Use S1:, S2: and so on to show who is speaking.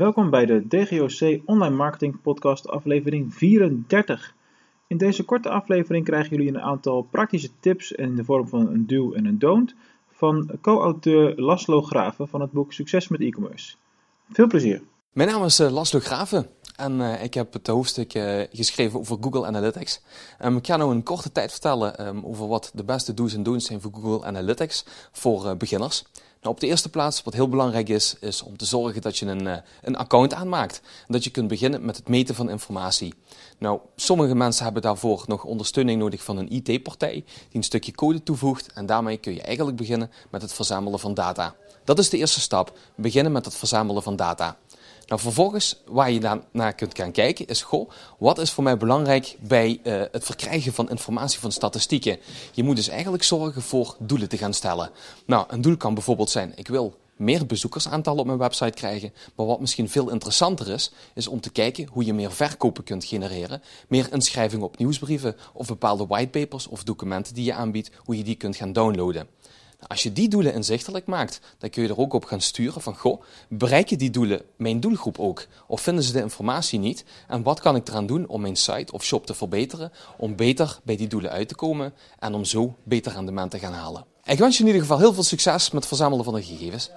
S1: Welkom bij de DGOC Online Marketing Podcast, aflevering 34. In deze korte aflevering krijgen jullie een aantal praktische tips in de vorm van een do en een don't van co-auteur Laszlo Graven van het boek Succes met e-commerce. Veel plezier!
S2: Mijn naam is uh, Laszlo Graven en uh, ik heb het hoofdstuk uh, geschreven over Google Analytics. Um, ik ga nu een korte tijd vertellen um, over wat de beste do's en don'ts zijn voor Google Analytics voor beginners. Nou, op de eerste plaats, wat heel belangrijk is, is om te zorgen dat je een, uh, een account aanmaakt. En dat je kunt beginnen met het meten van informatie. Nou, sommige mensen hebben daarvoor nog ondersteuning nodig van een IT-partij die een stukje code toevoegt. En daarmee kun je eigenlijk beginnen met het verzamelen van data. Dat is de eerste stap. Beginnen met het verzamelen van data. Nou, vervolgens, waar je dan naar kunt gaan kijken, is: goh, wat is voor mij belangrijk bij uh, het verkrijgen van informatie van statistieken? Je moet dus eigenlijk zorgen voor doelen te gaan stellen. Nou, een doel kan bijvoorbeeld zijn: ik wil meer bezoekersaantallen op mijn website krijgen. Maar wat misschien veel interessanter is, is om te kijken hoe je meer verkopen kunt genereren. Meer inschrijvingen op nieuwsbrieven of bepaalde whitepapers of documenten die je aanbiedt, hoe je die kunt gaan downloaden. Als je die doelen inzichtelijk maakt, dan kun je er ook op gaan sturen van, goh, bereiken die doelen mijn doelgroep ook? Of vinden ze de informatie niet? En wat kan ik eraan doen om mijn site of shop te verbeteren, om beter bij die doelen uit te komen en om zo beter rendement te gaan halen? Ik wens je in ieder geval heel veel succes met het verzamelen van de gegevens.